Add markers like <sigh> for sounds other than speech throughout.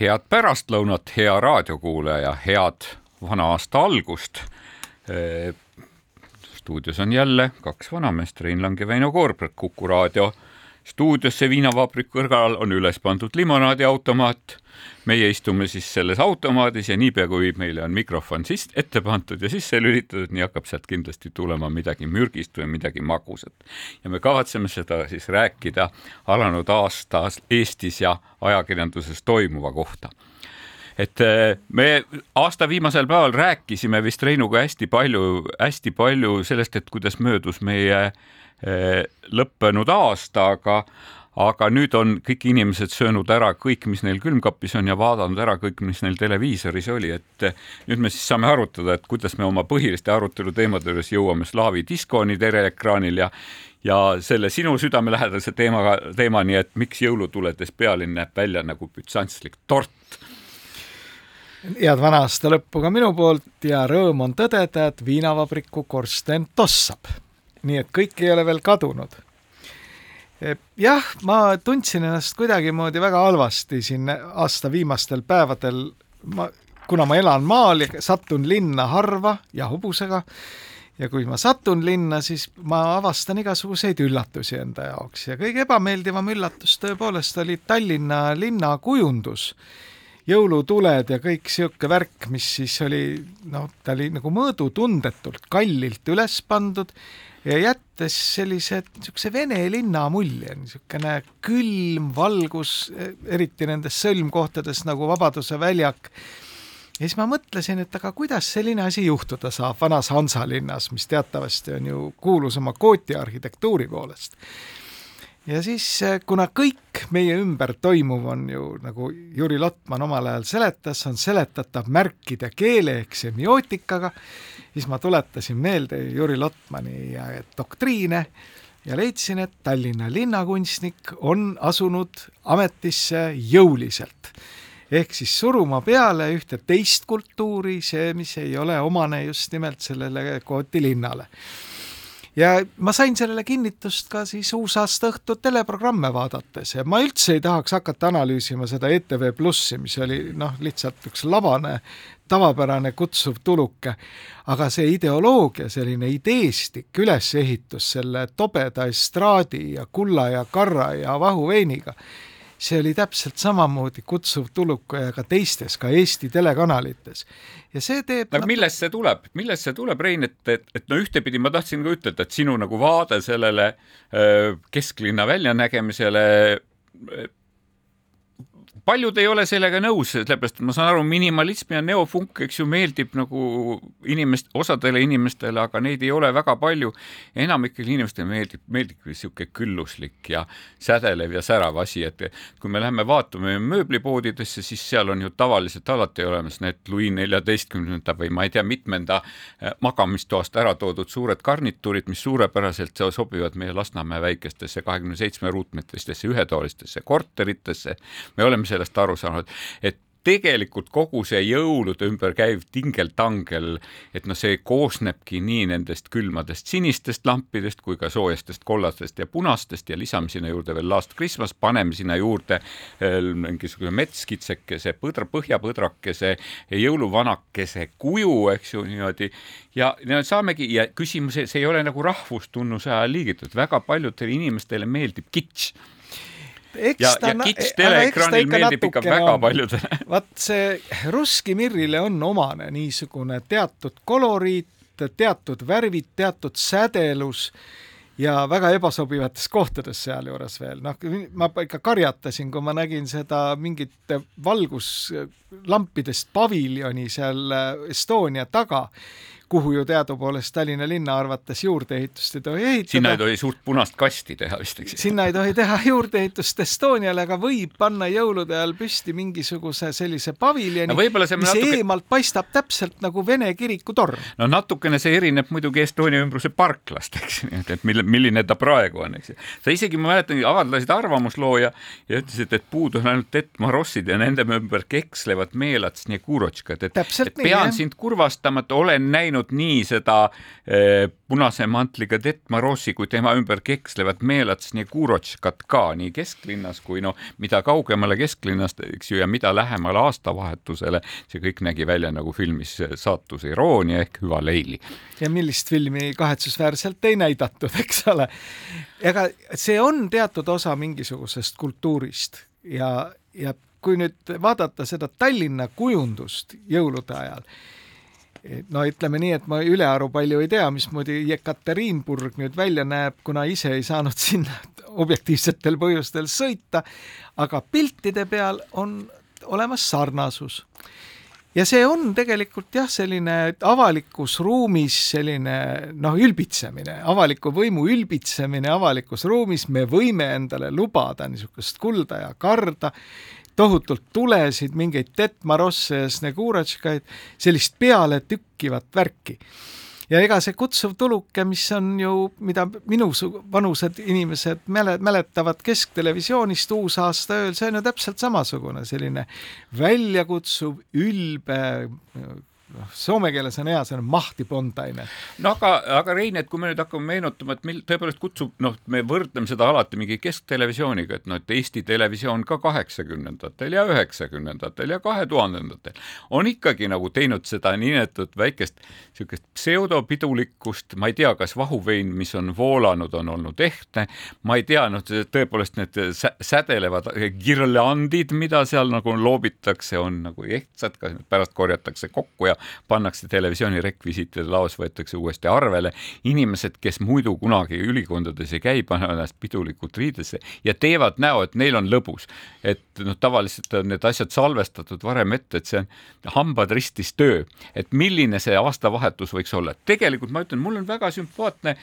head pärastlõunat, hea raadiokuulaja, head vana aasta algust. stuudios on jälle kaks vanameest, Rein Lang ja Väino Koorberg, Kuku raadio stuudiosse viinavabriku kõrval on üles pandud limonaadiautomaat meie istume siis selles automaadis ja niipea, kui meile on mikrofon sisse ette pandud ja sisse lülitatud, nii hakkab sealt kindlasti tulema midagi mürgist või midagi magusat. ja me kavatseme seda siis rääkida alanud aastas Eestis ja ajakirjanduses toimuva kohta et äh, me aasta viimasel päeval rääkisime vist Reinuga hästi palju, hästi palju sellest, et kuidas möödus meie äh, lõppenud aasta, aga aga nüüd on kõik inimesed söönud ära kõik, mis neil külmkapis on ja vaadanud ära kõik, mis neil televiisoris oli, et eh, nüüd me siis saame arutada, et kuidas me oma põhiliste aruteluteemade juures jõuame slaavi diskoni teleekraanil ja ja selle sinu südamelähedase teemaga, teemani, et miks jõulutuledes pealinn näeb välja nagu bütsantslik tort head vana aasta lõppu ka minu poolt ja rõõm on tõdeda, et viinavabriku korsten tossab. Nii et kõik ei ole veel kadunud. Jah, ma tundsin ennast kuidagimoodi väga halvasti siin aasta viimastel päevadel, ma, kuna ma elan maal ja satun linna harva ja hobusega, ja kui ma satun linna, siis ma avastan igasuguseid üllatusi enda jaoks. Ja kõige ebameeldivam üllatus tõepoolest oli Tallinna linnakujundus. Jõulutuled ja kõik sihuke värk, mis siis oli, noh, ta oli nagu mõõdutundetult kallilt üles pandud ja jättes sellise niisuguse vene linna mulje, niisugune külm valgus, eriti nendes sõlmkohtades nagu Vabaduse väljak. ja siis ma mõtlesin, et aga kuidas selline asi juhtuda saab vanas Hansalinnas, mis teatavasti on ju kuulus oma kootiarhitektuuri poolest ja siis, kuna kõik meie ümber toimuv on ju, nagu Jüri Lotman omal ajal seletas, on seletatav märkide keele ehk semiootikaga, siis ma tuletasin meelde Jüri Lotmani doktriine ja leidsin, et Tallinna linnakunstnik on asunud ametisse jõuliselt. ehk siis suruma peale ühte teist kultuuri, see, mis ei ole omane just nimelt sellele Kooti linnale ja ma sain sellele kinnitust ka siis uusaasta õhtu teleprogramme vaadates ja ma üldse ei tahaks hakata analüüsima seda ETV Plussi, mis oli noh, lihtsalt üks labane tavapärane kutsuv tuluke, aga see ideoloogia, selline ideestik, ülesehitus selle tobeda estraadi ja kulla ja karra ja vahuveiniga, see oli täpselt samamoodi kutsuv tuluke ka teistes, ka Eesti telekanalites. ja see teeb aga millest see tuleb, millest see tuleb, Rein, et, et, et no ühtepidi ma tahtsin ka ütelda, et sinu nagu vaade sellele öö, kesklinna väljanägemisele paljud ei ole sellega nõus, sellepärast et ma saan aru, minimalism ja neofunk, eks ju, meeldib nagu inimest, osadele inimestele, aga neid ei ole väga palju. enamikele inimestele meeldib, meeldibki niisugune külluslik ja sädelev ja särav asi, et kui me läheme vaatame mööblipoodidesse, siis seal on ju tavaliselt alati olemas need Louis neljateistkümnenda või ma ei tea, mitmenda eh, magamistoast ära toodud suured garnituurid, mis suurepäraselt sobivad meie Lasnamäe väikestesse kahekümne seitsme ruutmeetristesse ühetoalistesse korteritesse. me oleme seal sellest aru saanud, et tegelikult kogu see jõulude ümber käiv tingeltangel, et noh, see koosnebki nii nendest külmadest sinistest lampidest kui ka soojastest kollastest ja punastest ja lisame sinna juurde veel Last Christmas, paneme sinna juurde äh, mingisuguse metskitsekese, põdra, põhjapõdrakese, jõuluvanakese kuju, eks ju, niimoodi. ja, ja saamegi ja küsimus, see ei ole nagu rahvustunnuse ajal liigitud, väga paljudele inimestele meeldib kitš ja, ja kits teleekraanil meeldib ikka väga paljudele. <laughs> vaat see Russki Mirrile on omane niisugune teatud koloriit, teatud värvid, teatud sädelus ja väga ebasobivates kohtades sealjuures veel, noh, ma ikka karjatasin, kui ma nägin seda mingit valguslampidest paviljoni seal Estonia taga kuhu ju teadupoolest Tallinna linna arvates juurdeehitust ei tohi ehitada. sinna ei tohi suurt punast kasti teha vist, eks? sinna ei tohi teha juurdeehitust Estoniale, aga võib panna jõulude ajal püsti mingisuguse sellise paviljoni no, mis natuke... eemalt paistab täpselt nagu Vene kiriku torn. no natukene see erineb muidugi Estonia ümbruse parklast, eks, et mille, milline ta praegu on, eks. sa isegi, ma mäletan, avaldasid arvamusloo ja, ja ütlesid, et puudu on ainult Detmarossid ja nende ümber kekslevad et, et pean nii, sind kurvastama, et olen näinud nii seda eh, punase mantliga Detmarossi kui tema ümber kekslevat meelats Nekurotškat ka nii kesklinnas kui noh, mida kaugemale kesklinnast, eks ju, ja mida lähemale aastavahetusele, see kõik nägi välja nagu filmis Saatuse iroonia ehk Hüva Leili. ja millist filmi kahetsusväärselt ei näidatud, <laughs> eks ole. ega see on teatud osa mingisugusest kultuurist ja, ja kui nüüd vaadata seda Tallinna kujundust jõulude ajal, no ütleme nii, et ma ülearu palju ei tea, mismoodi Jekaterinburg nüüd välja näeb, kuna ise ei saanud <laughs> sinna objektiivsetel põhjustel sõita, aga piltide peal on olemas sarnasus. ja see on tegelikult jah, selline avalikus ruumis selline noh, ülbitsemine, avaliku võimu ülbitsemine avalikus ruumis, me võime endale lubada niisugust kulda ja karda tohutult tulesid, mingeid Detmarosse ja Sneguratškaid, sellist pealetükkivat värki. ja ega see kutsuv tuluke, mis on ju, mida minu vanused inimesed mäle-, mäletavad Kesktelevisioonist uusaasta ööl, see on ju täpselt samasugune selline väljakutsuv, ülbe noh, soome keeles on hea, see on mahtipontaine. no aga, aga Rein, et kui me nüüd hakkame meenutama, et meil tõepoolest kutsub, noh, me võrdleme seda alati mingi kesktelevisiooniga, et noh, et Eesti Televisioon ka kaheksakümnendatel ja üheksakümnendatel ja kahe tuhandendatel on ikkagi nagu teinud seda niinimetatud väikest niisugust pseudopidulikkust, ma ei tea, kas vahuvein, mis on voolanud, on olnud ehtne, ma ei tea, noh, tõepoolest need sädelevad girlandid, mida seal nagu loobitakse, on nagu ehtsad, kas pärast korjatakse kokku ja pannakse televisiooni rekvisiitide laos, võetakse uuesti arvele. inimesed, kes muidu kunagi ülikondades ei käi, panevad ennast pidulikult riidesse ja teevad näo, et neil on lõbus. et noh, tavaliselt on need asjad salvestatud varem ette, et see on hambad ristis töö, et milline see aastavahetus võiks olla. tegelikult ma ütlen, mul on väga sümpaatne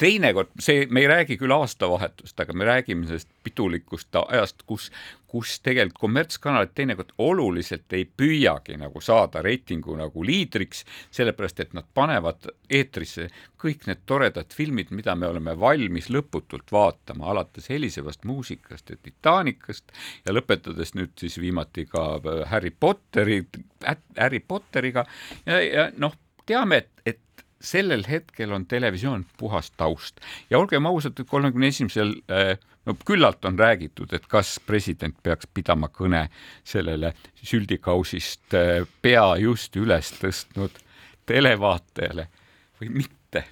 teinekord, see, me ei räägi küll aastavahetust, aga me räägime sellest pidulikust ajast, kus kus tegelikult kommertskanalid teinekord oluliselt ei püüagi nagu saada reitingu nagu liidriks, sellepärast et nad panevad eetrisse kõik need toredad filmid, mida me oleme valmis lõputult vaatama, alates helisevast muusikast ja Titanicast ja lõpetades nüüd siis viimati ka äh, Harry Potteri, Harry Potteriga. Ja, ja noh, teame, et, et sellel hetkel on televisioon puhas taust. Ja olgem ausad, kolmekümne esimesel äh, no küllalt on räägitud, et kas president peaks pidama kõne sellele süldikausist äh, pea just üles tõstnud televaatajale või mitte.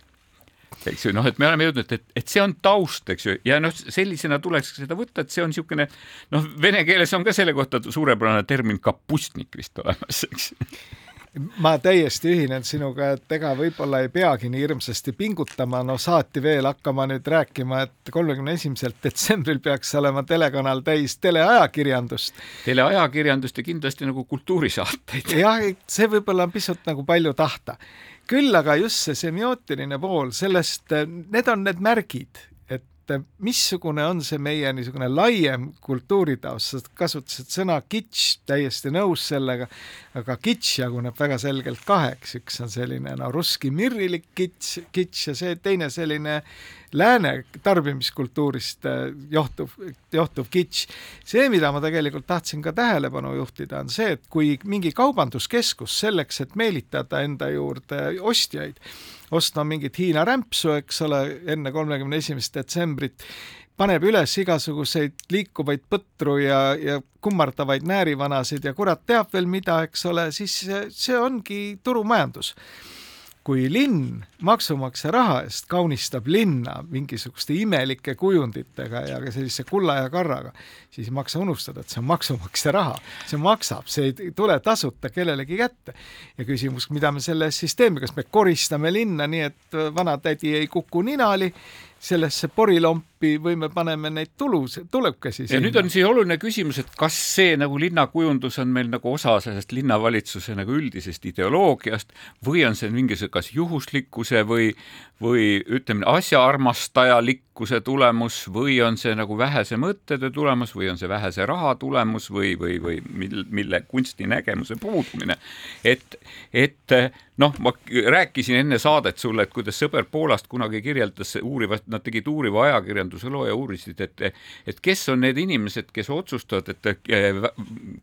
Eks ju, noh, et me oleme jõudnud, et, et see on taust, eks ju, ja noh, sellisena tuleks seda võtta, et see on niisugune noh, vene keeles on ka selle kohta suurepärane termin kapustnik vist olemas, eks ma täiesti ühinen sinuga, et ega võib-olla ei peagi nii hirmsasti pingutama, no saati veel hakkama nüüd rääkima, et kolmekümne esimesel detsembril peaks olema telekanal täis teleajakirjandust. teleajakirjandust ja kindlasti nagu kultuurisaateid. jah, see võib-olla on pisut nagu palju tahta. küll aga just see semiootiline pool, sellest, need on need märgid, et missugune on see meie niisugune laiem kultuuritaust, sa kasutasid sõna kitsch, täiesti nõus sellega, aga kitsch jaguneb väga selgelt kaheks, üks on selline no russki mirrilik kitsch, kitsch ja see teine selline lääne tarbimiskultuurist äh, johtuv, johtuv kitsch. see, mida ma tegelikult tahtsin ka tähelepanu juhtida, on see, et kui mingi kaubanduskeskus selleks, et meelitada enda juurde ostjaid, ostma mingit Hiina rämpsu, eks ole, enne kolmekümne esimest detsembrit, paneb üles igasuguseid liikuvaid põtru ja, ja kummardavaid näärivanasid ja kurat teab veel mida, eks ole, siis see ongi turumajandus kui linn maksumaksja raha eest kaunistab linna mingisuguste imelike kujunditega ja ka sellise kulla ja karraga, siis ei maksa unustada, et see on maksumaksja raha, see maksab, see ei tule tasuta kellelegi kätte. ja küsimus, mida me selle eest siis teeme, kas me koristame linna nii, et vanatädi ei kuku ninali sellesse porilompi või me paneme neid tulus, tulukesi ja nüüd on siia oluline küsimus, et kas see nagu linnakujundus on meil nagu osa sellest linnavalitsuse nagu üldisest ideoloogiast või on see mingisugune kas juhuslikkuse või, või ütleme, asjaarmastajalikkuse tulemus või on see nagu vähese mõttetöö tulemus või on see vähese raha tulemus või, või, või mille, mille kunstinägemuse puudumine. et, et noh, ma rääkisin enne saadet sulle, et kuidas sõber Poolast kunagi kirjeldas uurivat, nad tegid uuriva ajakirjanduse loo ja uurisid, et et kes on need inimesed, kes otsustavad, et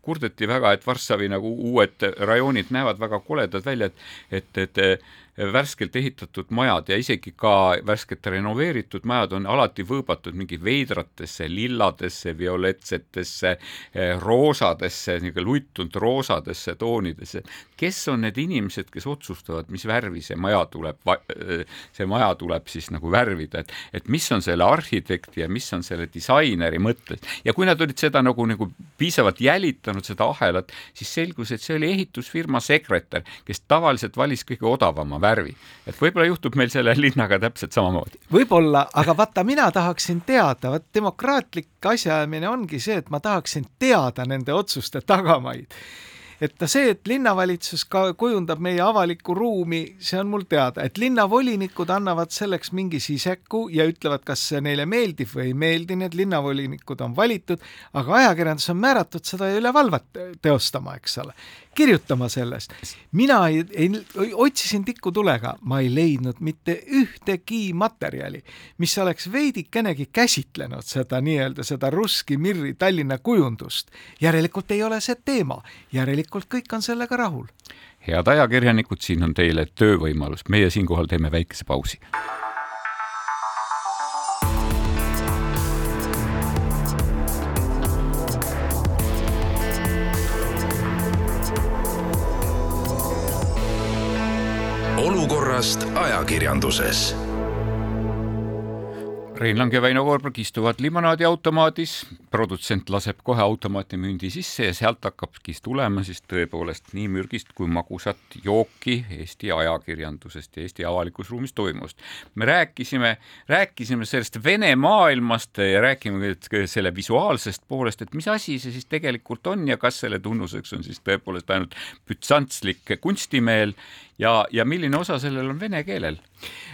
kurdeti väga, et Varssavi nagu uued rajoonid näevad väga koledad välja, et et, et värskelt ehitatud majad ja isegi ka värskelt renoveeritud majad on alati võõbatud mingi veidratesse lilladesse, violetsetesse, eh, roosadesse, niisugune luttunud roosadesse toonidesse. kes on need inimesed, kes otsustavad, mis värvi see maja tuleb, eh, see maja tuleb siis nagu värvida, et, et mis on selle arhitekti ja mis on selle disaineri mõttes ja kui nad olid seda nagu, nagu piisavalt jälitanud, seda ahelat, siis selgus, et see oli ehitusfirma sekretär, kes tavaliselt valis kõige odavama värvi. Et võib-olla juhtub meil selle linnaga täpselt samamoodi. võib-olla, aga vaata, mina tahaksin teada, vot demokraatlik asjaajamine ongi see, et ma tahaksin teada nende otsuste tagamaid. Et see, et linnavalitsus ka kujundab meie avalikku ruumi, see on mul teada, et linnavolinikud annavad selleks mingi siseku ja ütlevad, kas see neile meeldib või ei meeldi, need linnavolinikud on valitud, aga ajakirjandus on määratud seda üle valvet teostama, eks ole kirjutama sellest. mina ei, ei, otsisin tikutulega, ma ei leidnud mitte ühtegi materjali, mis oleks veidikenegi käsitlenud seda nii-öelda seda Russki Mirri Tallinna kujundust. järelikult ei ole see teema, järelikult kõik on sellega rahul. head ajakirjanikud, siin on teile töövõimalus, meie siinkohal teeme väikese pausi olukorrast ajakirjanduses. Rein Lang ja Väino Koorberg istuvad limonaadiautomaadis, produtsent laseb kohe automaati mündi sisse ja sealt hakkabki tulema siis tõepoolest nii mürgist kui magusat jooki Eesti ajakirjandusest ja Eesti avalikus ruumis toimuvast. me rääkisime, rääkisime sellest Vene maailmast ja räägime selle visuaalsest poolest, et mis asi see siis tegelikult on ja kas selle tunnuseks on siis tõepoolest ainult bütsantslik kunstimeel ja, ja milline osa sellel on vene keelel?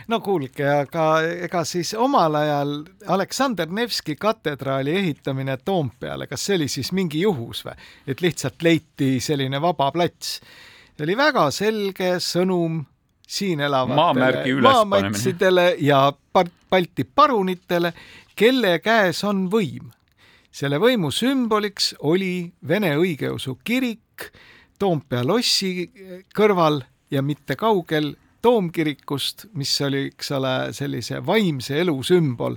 no kuulge, aga ega siis omal ajal Aleksander Nevski katedraali ehitamine Toompeale, kas see oli siis mingi juhus või, et lihtsalt leiti selline vaba plats? see oli väga selge sõnum siin elavatele maamatsidele ja Balti parunitele, kelle käes on võim. selle võimu sümboliks oli Vene õigeusu kirik Toompea lossi kõrval ja mitte kaugel toomkirikust, mis oli, eks ole, sellise vaimse elu sümbol.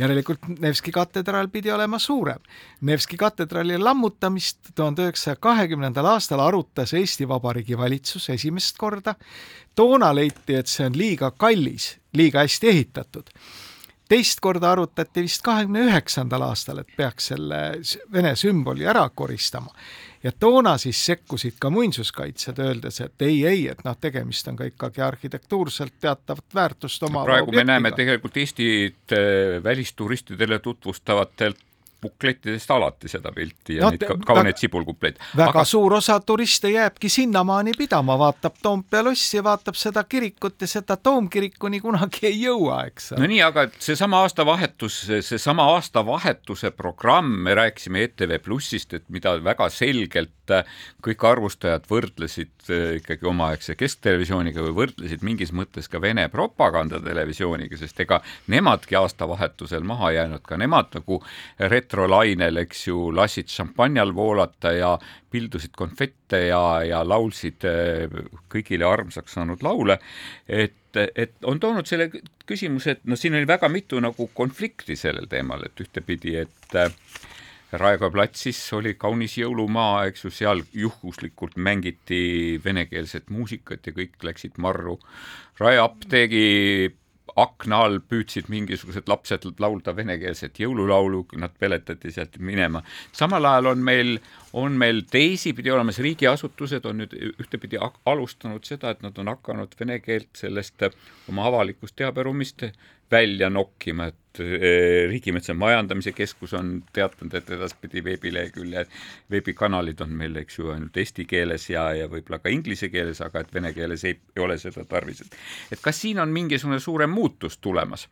järelikult Nevski katedraal pidi olema suurem. Nevski katedraali lammutamist tuhande üheksasaja kahekümnendal aastal arutas Eesti Vabariigi valitsus esimest korda. toona leiti, et see on liiga kallis, liiga hästi ehitatud teist korda arutati vist kahekümne üheksandal aastal, et peaks selle Vene sümboli ära koristama ja toona siis sekkusid ka muinsuskaitsjad, öeldes, et ei, ei, et noh, tegemist on ka ikkagi arhitektuurselt teatavat väärtust omava praegu objektiga. me näeme tegelikult Eestit äh, välisturistidele tutvustavatelt buklettidest alati seda pilti ja no, neid kauneid sibulkupleid. väga Aga... suur osa turiste jääbki sinnamaani pidama, vaatab Toompea lossi, vaatab seda kirikut ja seda toomkirikuni kunagi ei jõua, eks. no nii, aga seesama aastavahetus, seesama aastavahetuse programm, me rääkisime ETV Plussist, et mida väga selgelt äh, kõik arvustajad võrdlesid äh, ikkagi omaaegse kesktelevisiooniga või võrdlesid mingis mõttes ka Vene propagandatelevisiooniga, sest ega nemadki aastavahetusel maha jäänud, ka nemad nagu ret-, retrolainel, eks ju, lasid šampanjal voolata ja pildusid konfette ja, ja laulsid eh, kõigile armsaks saanud laule. et, et on toonud selle küsimuse, et noh, siin oli väga mitu nagu konflikti sellel teemal, et ühtepidi, et äh, Raekoja platsis oli kaunis jõulumaa, eks ju, seal juhuslikult mängiti venekeelset muusikat ja kõik läksid marru. Rae apteegi akna all püüdsid mingisugused lapsed laulda venekeelset jõululaulu, nad peletati sealt minema. samal ajal on meil, on meil teisipidi olemas riigiasutused on nüüd ühtepidi alustanud seda, et nad on hakanud vene keelt sellest oma avalikust teaberuumist välja nokkima, et Riigimetsa Majandamise Keskus on teatanud, et edaspidi veebilehekülje, veebikanalid on meil, eks ju, ainult eesti keeles ja, ja võib-olla ka inglise keeles, aga et vene keeles ei, ei ole seda tarvis. et kas siin on mingisugune suurem muutus tulemas?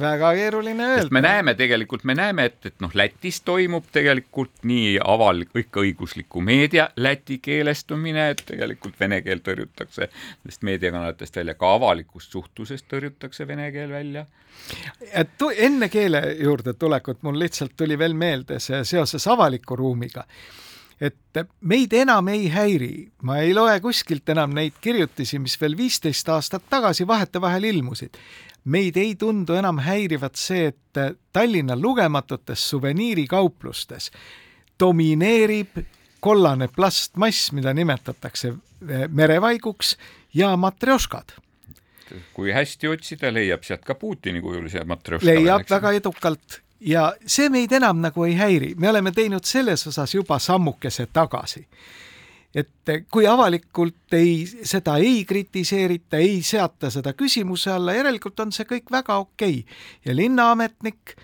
Väga keeruline öelda. me näeme tegelikult, me näeme, et, et noh, Lätis toimub tegelikult nii avalik, õigusliku meedia läti keelestumine, et tegelikult vene keel tõrjutakse nendest meediakanalitest välja, ka avalikust suhtlusest tõrjutakse vene keel välja. enne keele juurde tulekut mul lihtsalt tuli veel meelde see seoses avaliku ruumiga et meid enam ei häiri, ma ei loe kuskilt enam neid kirjutisi, mis veel viisteist aastat tagasi vahetevahel ilmusid meid ei tundu enam häirivat see, et Tallinna lugematutes suveniirikauplustes domineerib kollane plastmass, mida nimetatakse eh, merevaiguks ja matrjoškad. kui hästi otsida, leiab sealt ka Putini kujulise matrjoška. leiab väga edukalt ja see meid enam nagu ei häiri, me oleme teinud selles osas juba sammukese tagasi et kui avalikult ei, seda ei kritiseerita, ei seata seda küsimuse alla, järelikult on see kõik väga okei okay. ja linnaametnik,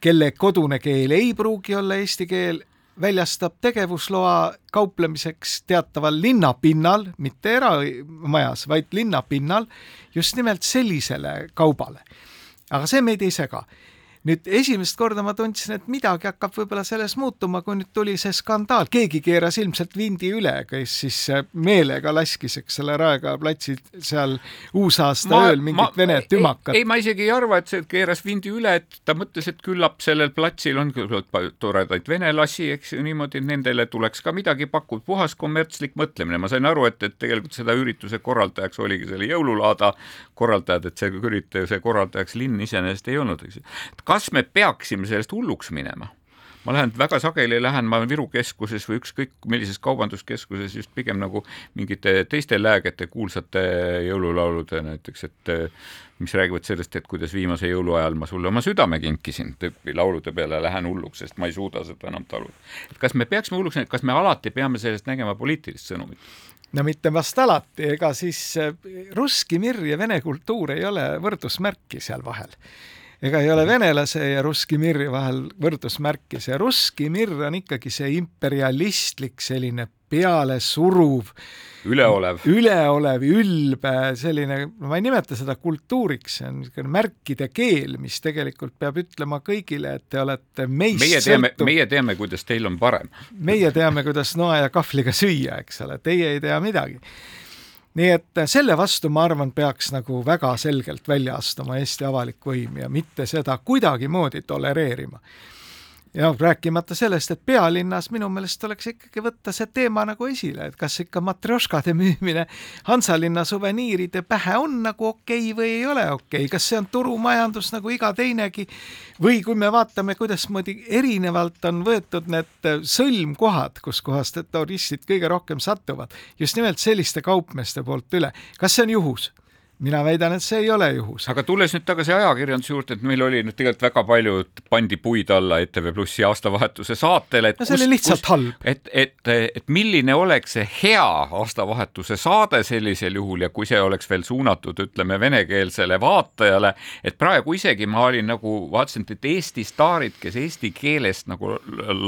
kelle kodune keel ei pruugi olla eesti keel, väljastab tegevusloa kauplemiseks teataval linnapinnal, mitte eramajas, vaid linnapinnal, just nimelt sellisele kaubale. aga see meid ei sega nüüd esimest korda ma tundsin, et midagi hakkab võib-olla selles muutuma, kui nüüd tuli see skandaal, keegi keeras ilmselt vindi üle, kes siis äh, meelega laskis, eks ole, Raekoja platsil seal uusaasta ma, ööl mingit ma, vene tümakat. ei, ma isegi ei arva, et see keeras vindi üle, et ta mõtles, et küllap sellel platsil on küllalt toredaid venelasi, eks ju, niimoodi, nendele tuleks ka midagi pakkuda, puhas kommertslik mõtlemine, ma sain aru, et, et tegelikult seda ürituse korraldajaks oligi selle jõululaada korraldajad, et see ürituse korraldajaks linn iseenesest ei olnud, eks ju kas me peaksime sellest hulluks minema? ma lähen väga sageli, lähen ma Viru keskuses või ükskõik millises kaubanduskeskuses just pigem nagu mingite teiste läägete kuulsate jõululaulude näiteks, et mis räägivad sellest, et kuidas viimase jõuluajal ma sulle oma südame kinkisin, tüüpi laulude peale lähen hulluks, sest ma ei suuda seda enam taluda. et kas me peaksime hulluks, kas me alati peame sellest nägema poliitilist sõnumit? no mitte vast alati, ega siis eh, russki mir ja vene kultuur ei ole võrdusmärki seal vahel ega ei ole venelase ja russki mirri vahel võrdusmärki, see russki mirr on ikkagi see imperialistlik selline pealesuruv, üleolev, üleolev, ülbe, selline, ma ei nimeta seda kultuuriks, see on niisugune märkide keel, mis tegelikult peab ütlema kõigile, et te olete meist meie teame, meie teame, kuidas teil on parem. meie teame, kuidas noa ja kahvliga süüa, eks ole, teie ei tea midagi nii et selle vastu, ma arvan, peaks nagu väga selgelt välja astuma Eesti avalik võim ja mitte seda kuidagimoodi tolereerima ja rääkimata sellest, et pealinnas minu meelest tuleks ikkagi võtta see teema nagu esile, et kas ikka matrjoškade müümine Hansalinna suveniiride pähe on nagu okei okay või ei ole okei okay., kas see on turumajandus nagu iga teinegi või kui me vaatame, kuidasmoodi erinevalt on võetud need sõlmkohad, kuskohast turistid kõige rohkem satuvad, just nimelt selliste kaupmeeste poolt üle, kas see on juhus? Mina väidan, et see ei ole juhus. aga tulles nüüd tagasi ajakirjanduse juurde, et meil oli nüüd tegelikult väga palju, pandi puid alla ETV Plussi aastavahetuse saatele, et no see oli lihtsalt kus, halb. et, et, et milline oleks see hea aastavahetuse saade sellisel juhul ja kui see oleks veel suunatud, ütleme, venekeelsele vaatajale, et praegu isegi ma olin nagu, vaatasin, et Eesti staarid, kes eesti keelest nagu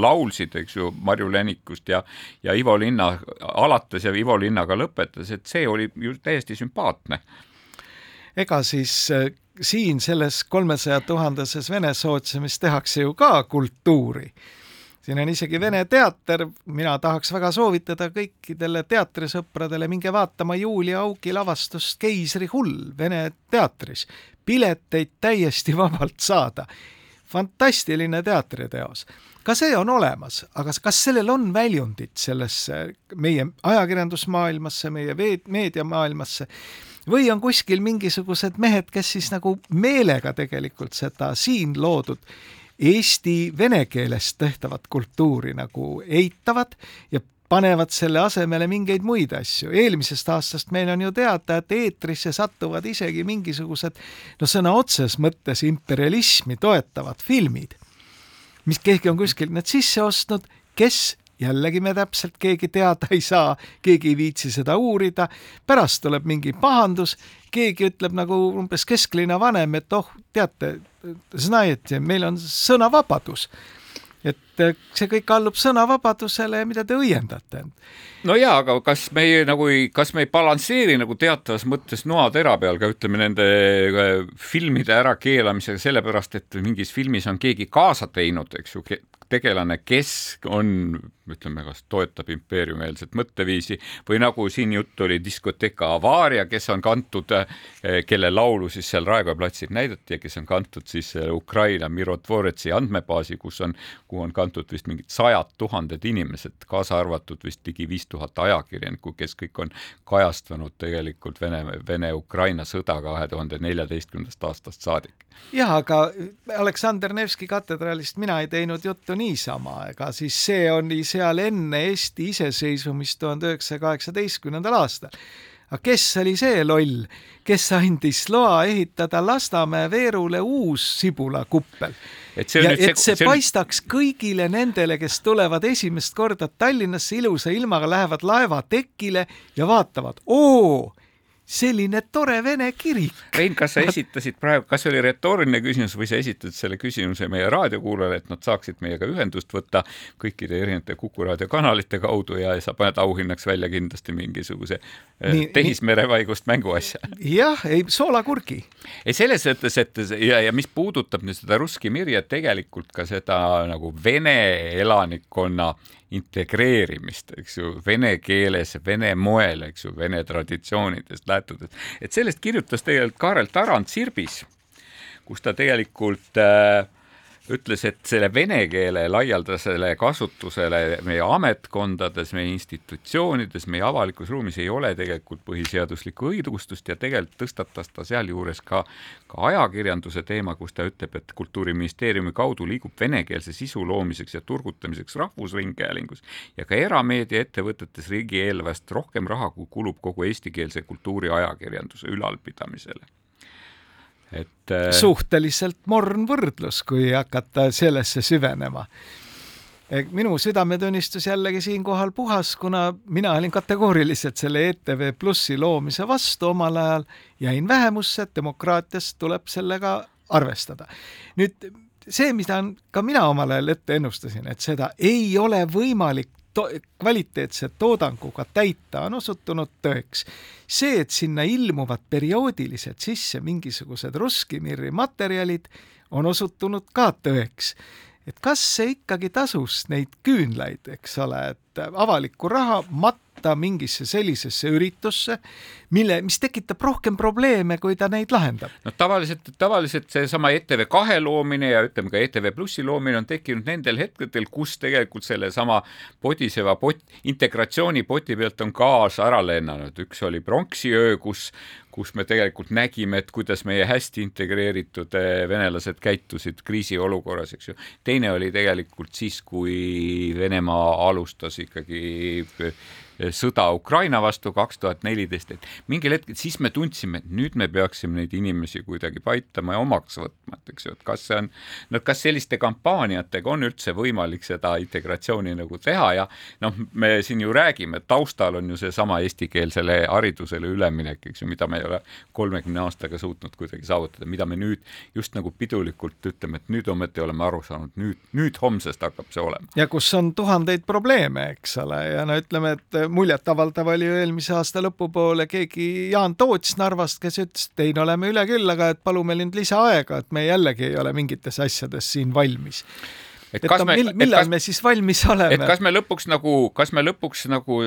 laulsid, eks ju, Marju Länikust ja, ja Ivo Linna alates ja Ivo Linnaga lõpetas, et see oli ju täiesti sümpaatne ega siis äh, siin selles kolmesaja tuhandeses Vene sootsiumis tehakse ju ka kultuuri. siin on isegi Vene teater, mina tahaks väga soovitada kõikidele teatrisõpradele, minge vaatama Julia Augi lavastust Keisri hull Vene teatris. pileteid täiesti <laughs> vabalt saada. fantastiline teatriteos ka see on olemas, aga kas sellel on väljundit sellesse meie ajakirjandusmaailmasse, meie meediamaailmasse või on kuskil mingisugused mehed, kes siis nagu meelega tegelikult seda siin loodud eesti vene keeles tehtavat kultuuri nagu eitavad ja panevad selle asemele mingeid muid asju. eelmisest aastast meil on ju teada, et eetrisse satuvad isegi mingisugused no sõna otseses mõttes imperialismi toetavad filmid, mis keegi on kuskilt need sisse ostnud, kes jällegi me täpselt keegi teada ei saa, keegi ei viitsi seda uurida, pärast tuleb mingi pahandus, keegi ütleb nagu umbes kesklinna vanem, et oh, teate, знаете, meil on sõnavabadus et see kõik allub sõnavabadusele ja mida te õiendate? no jaa, aga kas meie nagu ei, kas me ei balansseeri nagu teatavas mõttes noatera peal ka ütleme nende filmide ärakeelamisega, sellepärast et mingis filmis on keegi kaasa teinud, eks ju, tegelane, kes on, ütleme, kas toetab impeeriumeelset mõtteviisi või nagu siin juttu oli, diskoteka Avaria, kes on kantud, eh, kelle laulu siis seal Raekoja platsil näidati ja kes on kantud siis eh, Ukraina Mirotvoretsi andmebaasi, kus on, kuhu on kantud vist mingid sajad tuhanded inimesed, kaasa arvatud vist ligi viis tuhat ajakirjanikku, kes kõik on kajastanud tegelikult Vene, Vene-Ukraina sõda kahe tuhande neljateistkümnendast aastast saadik jah, aga Aleksander Nevski katedraalist mina ei teinud juttu niisama, ega siis see oli seal enne Eesti iseseisvumist tuhande üheksasaja kaheksateistkümnendal aastal. aga kes oli see loll, kes andis loa ehitada Lasnamäe Veerule uus sibulakuppel? Et see, ja, et see, see, see paistaks kõigile nendele, kes tulevad esimest korda Tallinnasse ilusa ilmaga, lähevad laevatekile ja vaatavad, oo selline tore vene kirik. Rein, kas sa esitasid praegu, kas see oli retooriline küsimus või sa esitasid selle küsimuse meie raadiokuulajale, et nad saaksid meiega ühendust võtta kõikide erinevate Kuku raadio kanalite kaudu ja sa paned auhinnaks välja kindlasti mingisuguse eh, tehismerevaigust mänguasja? jah, ei, soolakurgi. ei, selles mõttes, et ja, ja mis puudutab nüüd seda Russki Mirja, tegelikult ka seda nagu vene elanikkonna äh, integreerimist, eks ju, vene keeles, vene moel, eks ju, vene traditsioonidest lähtudes. et sellest kirjutas tegelikult Kaarel Tarand Sirbis, kus ta tegelikult äh, ütles, et selle vene keele laialdasele kasutusele meie ametkondades, meie institutsioonides, meie avalikus ruumis ei ole tegelikult põhiseaduslikku õigustust ja tegelikult tõstatas ta sealjuures ka, ka ajakirjanduse teema, kus ta ütleb, et Kultuuriministeeriumi kaudu liigub venekeelse sisu loomiseks ja turgutamiseks Rahvusringhäälingus ja ka erameediaettevõtetes riigieelarvest rohkem raha, kui kulub kogu eestikeelse kultuuriajakirjanduse ülalpidamisele et äh, suhteliselt morn võrdlus, kui hakata sellesse süvenema. minu südametunnistus jällegi siinkohal puhas, kuna mina olin kategooriliselt selle ETV Plussi loomise vastu omal ajal, jäin vähemusse, demokraatias tuleb sellega arvestada. nüüd see, mida ka mina omal ajal ette ennustasin, et seda ei ole võimalik to kvaliteetse toodanguga täita, on osutunud tõeks. see, et sinna ilmuvad perioodiliselt sisse mingisugused Ruskimiri materjalid, on osutunud ka tõeks. et kas see ikkagi tasus neid küünlaid, eks ole, et avalikku raha mat-, kaasata mingisse sellisesse üritusse, mille, mis tekitab rohkem probleeme, kui ta neid lahendab. no tavaliselt, tavaliselt seesama ETV kahe loomine ja ütleme ka ETV Plussi loomine on tekkinud nendel hetkedel, kus tegelikult sellesama podiseva pott, integratsioonipoti pealt on gaas ära lennanud, üks oli pronksiöö, kus kus me tegelikult nägime, et kuidas meie hästi integreeritud eh, venelased käitusid kriisiolukorras, eks ju. teine oli tegelikult siis, kui Venemaa alustas ikkagi Eh, sõda Ukraina vastu kaks tuhat neliteist, et mingil hetkel siis me tundsime, et nüüd me peaksime neid inimesi kuidagi paitama ja omaks võtma, et eks ju, et kas see on, no kas selliste kampaaniatega on üldse võimalik seda integratsiooni nagu teha ja noh, me siin ju räägime, taustal on ju seesama eestikeelsele haridusele üleminek, eks ju, mida me ei ole kolmekümne aastaga suutnud kuidagi saavutada, mida me nüüd just nagu pidulikult ütleme, et nüüd ometi oleme aru saanud, nüüd, nüüd homsest hakkab see olema. ja kus on tuhandeid probleeme, eks ole, ja no ütleme, et muljetavaldav oli ju eelmise aasta lõpupoole keegi Jaan Toots Narvast, kes ütles, et ei, no oleme üle küll, aga et palume nüüd lisaaega, et me jällegi ei ole mingites asjades siin valmis et, et kas me, mil, millal kas, me siis valmis oleme? et kas me lõpuks nagu, kas me lõpuks nagu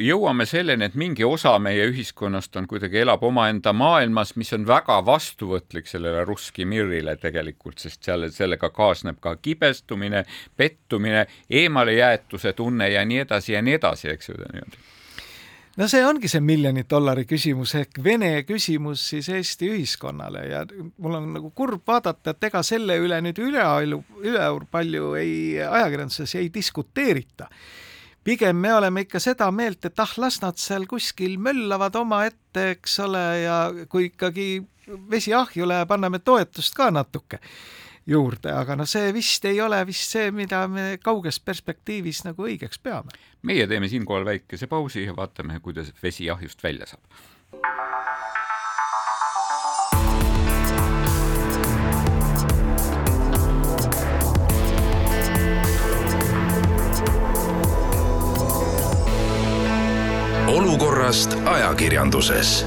jõuame selleni, et mingi osa meie ühiskonnast on kuidagi, elab omaenda maailmas, mis on väga vastuvõtlik sellele Russki Mirile tegelikult, sest seal, sellega kaasneb ka kibestumine, pettumine, eemalejäetuse tunne ja nii edasi ja nii edasi, eks ju niimoodi no see ongi see miljoni dollari küsimus ehk Vene küsimus siis Eesti ühiskonnale ja mul on nagu kurb vaadata, et ega selle üle nüüd üleaelu, üleaur palju ei, ajakirjanduses ei diskuteerita. pigem me oleme ikka seda meelt, et ah, las nad seal kuskil möllavad omaette, eks ole, ja kui ikkagi vesi ahju läheb, anname toetust ka natuke juurde, aga noh, see vist ei ole vist see, mida me kauges perspektiivis nagu õigeks peame. meie teeme siinkohal väikese pausi ja vaatame, kuidas vesi ahjust välja saab. olukorrast ajakirjanduses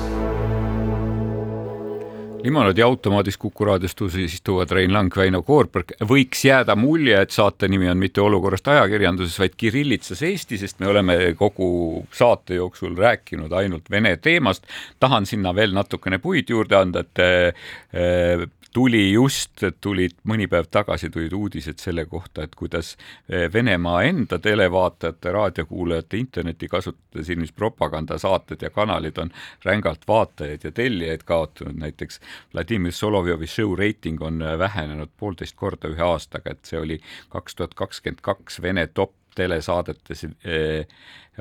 limonaadiautomaadis Kuku raadio stuudios istuvad Rein Lang, Väino Koorberg. võiks jääda mulje, et saate nimi on mitte olukorrast ajakirjanduses, vaid Kirillitsas Eesti, sest me oleme kogu saate jooksul rääkinud ainult Vene teemast. tahan sinna veel natukene puid juurde anda, et eh, tuli just, tulid mõni päev tagasi tulid uudised selle kohta, et kuidas eh, Venemaa enda televaatajate, raadiokuulajate, internetikasutajate silmis propagandasaated ja kanalid on rängalt vaatajaid ja tellijaid kaotanud, näiteks Vladimir Solovjovi show reiting on eh, vähenenud poolteist korda ühe aastaga, et see oli kaks tuhat kakskümmend kaks Vene top telesaadetes eh,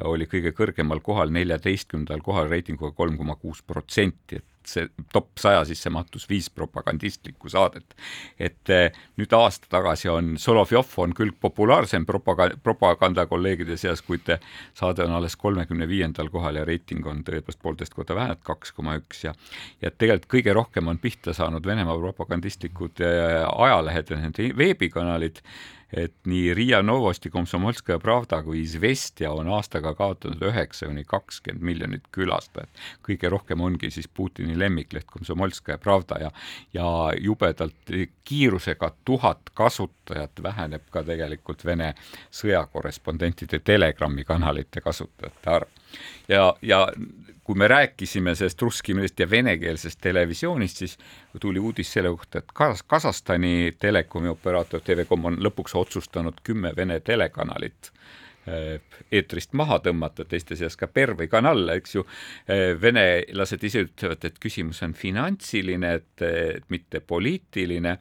oli kõige kõrgemal kohal, neljateistkümnendal kohal reitinguga kolm koma kuus protsenti, et see top saja sisse mahtus viis propagandistlikku saadet. et eh, nüüd aasta tagasi on Solovjov on küll populaarsem propaganda, propagandakolleegide seas, kuid saade on alles kolmekümne viiendal kohal ja reiting on tõepoolest poolteist korda vähenenud, kaks koma üks ja ja tegelikult kõige rohkem on pihta saanud Venemaa propagandistlikud eh, ajalehed ja nende veebikanalid et nii Riia Novosti, Komsomolskaja Pravda kui Izvestja on aastaga kaotanud üheksa kuni kakskümmend miljonit külastajat. kõige rohkem ongi siis Putini lemmikleht Komsomolskaja Pravda ja, ja jubedalt kiirusega tuhat kasutajat väheneb ka tegelikult Vene sõjakorrespondentide Telegrami kanalite kasutajate arv. ja, ja kui me rääkisime sellest russkimeelsest ja venekeelsest televisioonist, siis tuli uudis selle kohta, et Kas-, Kasahstani telekomi operaator TV.com on lõpuks otsustanud kümme Vene telekanalit. Äh, eetrist maha tõmmata, teiste seas ka Pervõi kanal, eks ju. Äh, venelased ise ütlevad, et küsimus on finantsiline, et, mitte poliitiline,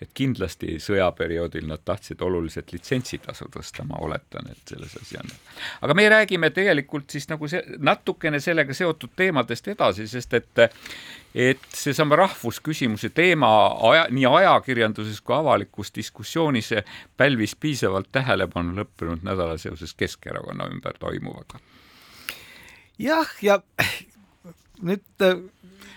et kindlasti sõjaperioodil nad tahtsid oluliselt litsentsitasu tõsta, ma oletan, et selles asi on. aga me räägime tegelikult siis nagu see natukene sellega seotud teemadest edasi, sest et et seesama rahvusküsimuse teema aja, nii ajakirjanduses kui avalikus diskussioonis pälvis piisavalt tähelepanu lõppenud nädalal seoses Keskerakonna ümber toimuvaga. jah, ja nüüd äh,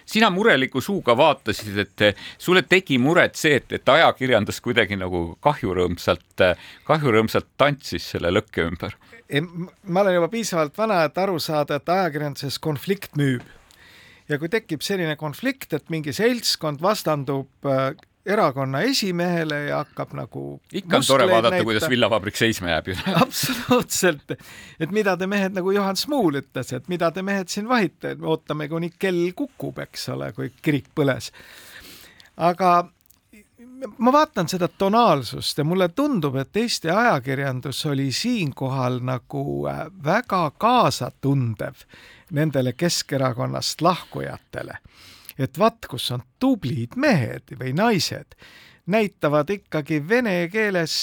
sina mureliku suuga vaatasid, et sulle tegi muret see, et, et ajakirjandus kuidagi nagu kahjurõõmsalt, kahjurõõmsalt tantsis selle lõkke ümber? ma olen juba piisavalt vana, et aru saada, et ajakirjanduses konflikt müüb ja kui tekib selline konflikt, et mingi seltskond vastandub äh, erakonna esimehele ja hakkab nagu ikka on tore vaadata, kuidas villavabrik seisma jääb ju <laughs> absoluutselt, et mida te mehed, nagu Johan Smuul ütles, et mida te mehed siin vahite, ootame, kuni kell kukub, eks ole, kui kirik põles. aga ma vaatan seda tonaalsust ja mulle tundub, et Eesti ajakirjandus oli siinkohal nagu äh, väga kaasatundev nendele Keskerakonnast lahkujatele. Et vaat, kus on tublid mehed või naised, näitavad ikkagi vene keeles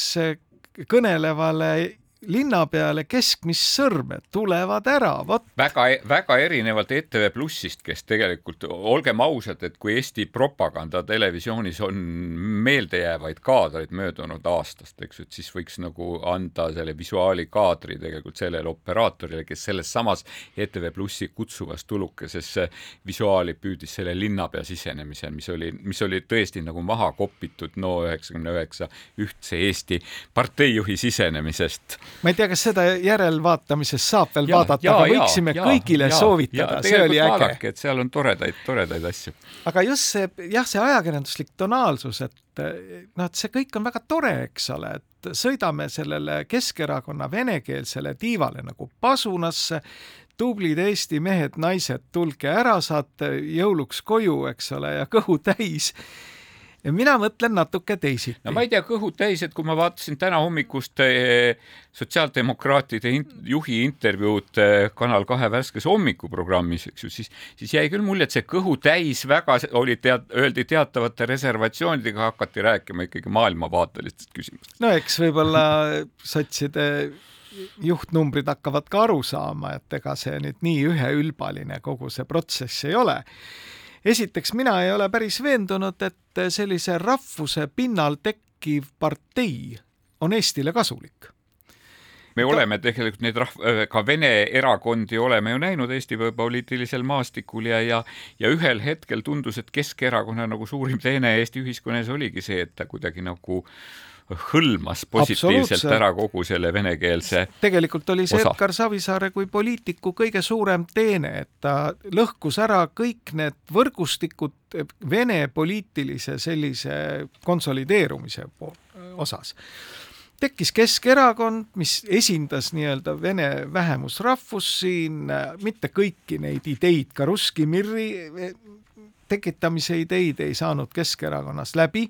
kõnelevale linna peale keskmist sõrme, tulevad ära, vot. väga, väga erinevalt ETV Plussist, kes tegelikult, olgem ausad, et kui Eesti propaganda televisioonis on meeldejäävaid kaadreid möödunud aastast, eks ju, et siis võiks nagu anda selle visuaalikaadri tegelikult sellele operaatorile, kes selles samas ETV Plussi kutsuvas tulukeses visuaali püüdis selle linnapea sisenemisel, mis oli, mis oli tõesti nagu maha kopitud no üheksakümne üheksa ühtse Eesti parteijuhi sisenemisest ma ei tea, kas seda järelvaatamises saab veel ja, vaadata, aga võiksime ja, kõigile ja, soovitada, see oli äge. et seal on toredaid, toredaid asju. aga just see, jah, see ajakirjanduslik tonaalsus, et noh, et see kõik on väga tore, eks ole, et sõidame sellele Keskerakonna venekeelsele tiivale nagu pasunasse, tublid Eesti mehed-naised, tulge ära, saate jõuluks koju, eks ole, ja kõhu täis ja mina mõtlen natuke teisiti. no ma ei tea, kõhud täis, et kui ma vaatasin täna hommikust eh, sotsiaaldemokraatide juhi intervjuud eh, Kanal kahe värskes hommikuprogrammis, eks ju, siis, siis jäi küll mulje, et see kõhu täis väga oli tead-, öeldi teatavate reservatsioonidega, hakati rääkima ikkagi maailmavaatelistest küsimustest. no eks võib-olla <laughs> sotside juhtnumbrid hakkavad ka aru saama, et ega see nüüd nii üheülbaline kogu see protsess ei ole esiteks, mina ei ole päris veendunud, et sellise rahvuse pinnal tekkiv partei on Eestile kasulik. Me oleme tegelikult neid rahv-, äh, ka Vene erakondi oleme ju näinud Eesti poliitilisel maastikul ja, ja ja ühel hetkel tundus, et Keskerakonna nagu suurim teene Eesti ühiskonnas oligi see, et ta kuidagi nagu hõlmas positiivselt ära kogu selle venekeelse tegelikult oli see osa. Edgar Savisaare kui poliitiku kõige suurem teene, et ta lõhkus ära kõik need võrgustikud Vene poliitilise sellise konsolideerumise osas. Tekkis Keskerakond, mis esindas nii-öelda vene vähemusrahvust siin, mitte kõiki neid ideid, ka Russki Mirri tekitamise ideid ei saanud Keskerakonnas läbi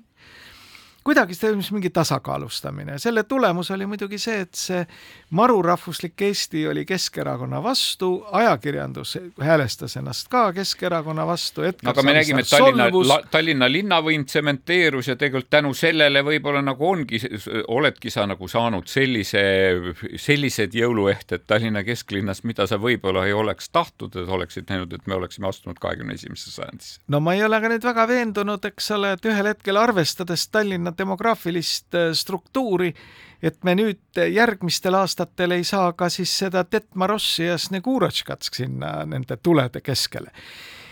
kuidagi toimus mingi tasakaalustamine. selle tulemus oli muidugi see, et see marurahvuslik Eesti oli Keskerakonna vastu, ajakirjandus häälestas ennast ka Keskerakonna vastu. aga me nägime, et Tallinna, Tallinna linnavõim tsementeerus ja tegelikult tänu sellele võib-olla nagu ongi, oledki sa nagu saanud sellise, sellised jõuluehted Tallinna kesklinnas, mida sa võib-olla ei oleks tahtnud, et oleksid näinud, et me oleksime astunud kahekümne esimesse sajandisse. no ma ei ole ka nüüd väga veendunud, eks ole, et ühel hetkel arvestades Tallinna seda demograafilist äh, struktuuri, et me nüüd järgmistel aastatel ei saa ka siis seda Detmarossi ja Snegurotškat sinna nende tulede keskele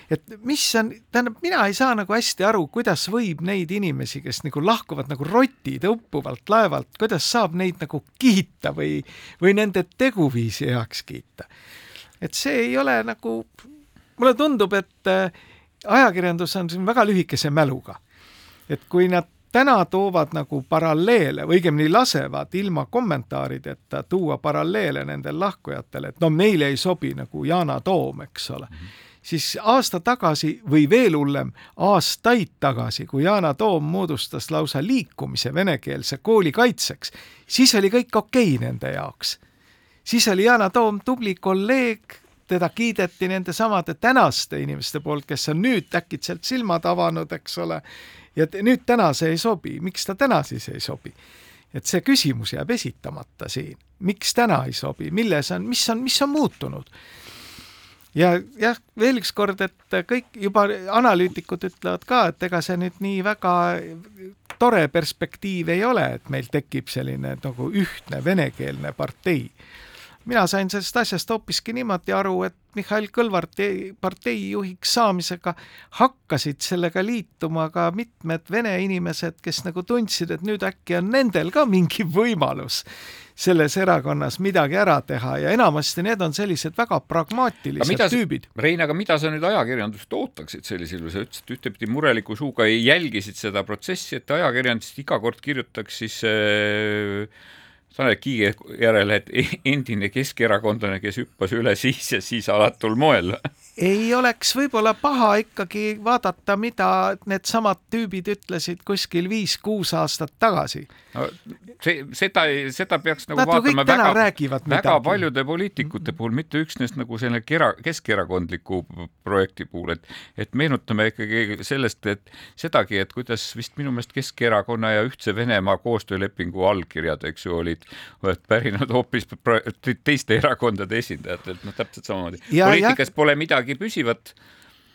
et mis on, tähendab, mina ei saa nagu hästi aru, kuidas võib neid inimesi, kes nagu lahkuvad nagu rotid uppuvalt laevalt, kuidas saab neid nagu kiita või, või nende teguviisi heaks kiita. et see ei ole nagu, mulle tundub, et äh, ajakirjandus on siin väga lühikese mäluga. et kui nad täna toovad nagu paralleele või õigemini lasevad ilma kommentaarideta tuua paralleele nendel lahkujatel, et no meile ei sobi nagu Yana Toom, eks ole mm. -hmm siis aasta tagasi või veel hullem, aastaid tagasi, kui Yana Toom moodustas lausa liikumise venekeelse kooli kaitseks, siis oli kõik okei okay nende jaoks. siis oli Yana Toom tubli kolleeg, teda kiideti nende samade tänaste inimeste poolt, kes on nüüd äkitselt silmad avanud, eks ole, ja nüüd täna see ei sobi, miks ta täna siis ei sobi? et see küsimus jääb esitamata siin, miks täna ei sobi, milles on, mis on, mis on muutunud? ja jah, veel üks kord, et kõik juba analüütikud ütlevad ka, et ega see nüüd nii väga tore perspektiiv ei ole, et meil tekib selline nagu ühtne venekeelne partei mina sain sellest asjast hoopiski niimoodi aru, et Mihhail Kõlvarti partei juhiks saamisega hakkasid sellega liituma ka mitmed vene inimesed, kes nagu tundsid, et nüüd äkki on nendel ka mingi võimalus selles erakonnas midagi ära teha ja enamasti need on sellised väga pragmaatilised mida, tüübid. Rein, aga mida sa nüüd ajakirjandust ootaksid sellisel juhul, sa ütlesid ühtepidi mureliku suuga jälgisid seda protsessi, et ajakirjandusest iga kord kirjutaks siis äh, Tanel Kiige järele, et endine keskerakondlane, kes hüppas üle siis ja siis alatul moel ei oleks võib-olla paha ikkagi vaadata, mida needsamad tüübid ütlesid kuskil viis-kuus aastat tagasi no,. see, seda, seda peaks nagu Nad vaatama väga, väga midagi. paljude poliitikute puhul, mitte üksnes nagu selle kera, keskerakondliku projekti puhul, et, et meenutame ikkagi sellest, et sedagi, et kuidas vist minu meelest Keskerakonna ja Ühtse Venemaa koostöölepingu allkirjad, eks ju, olid pärinenud hoopis teiste erakondade esindajatelt, noh, täpselt samamoodi. poliitikas pole midagi midagi püsivat.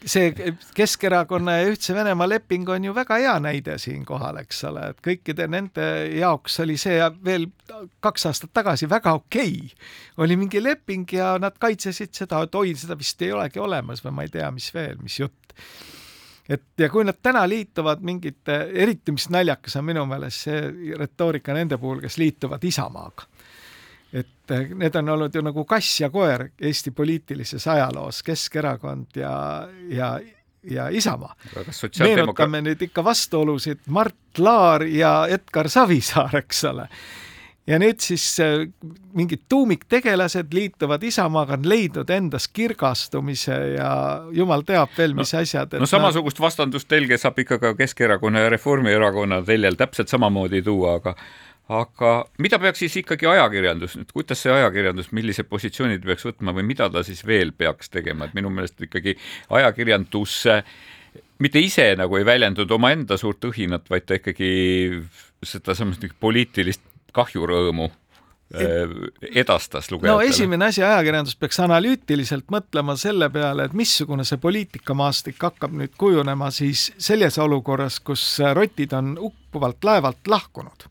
See Keskerakonna ja Ühtse Venemaa leping on ju väga hea näide siinkohal, eks ole, et kõikide nende jaoks oli see veel kaks aastat tagasi väga okei. Okay.. oli mingi leping ja nad kaitsesid seda, et oi, seda vist ei olegi olemas või ma ei tea, mis veel, mis jutt. et ja kui nad täna liituvad mingite, eriti mis naljakas on minu meelest see retoorika nende puhul, kes liituvad Isamaaga et eh, need on olnud ju nagu kass ja koer Eesti poliitilises ajaloos, Keskerakond ja, ja, ja Isamaa. meenutame nüüd ikka vastuolusid Mart Laar ja Edgar Savisaar, eks ole ja nüüd siis eh, mingid tuumiktegelased liituvad Isamaaga, on leidnud endas kirgastumise ja jumal teab veel, mis no, asjad. no samasugust vastandust telge saab ikka ka Keskerakonna ja Reformierakonna teljel täpselt samamoodi tuua, aga aga mida peaks siis ikkagi ajakirjandus nüüd, kuidas see ajakirjandus, millise positsiooni ta peaks võtma või mida ta siis veel peaks tegema, et minu meelest ikkagi ajakirjandus mitte ise nagu ei väljendanud omaenda suurt õhinat, vaid ta ikkagi seda samas poliitilist kahjurõõmu edastas lugejatele? no esimene asi, ajakirjandus peaks analüütiliselt mõtlema selle peale, et missugune see poliitikamaastik hakkab nüüd kujunema siis selles olukorras, kus rotid on uppuvalt laevalt lahkunud.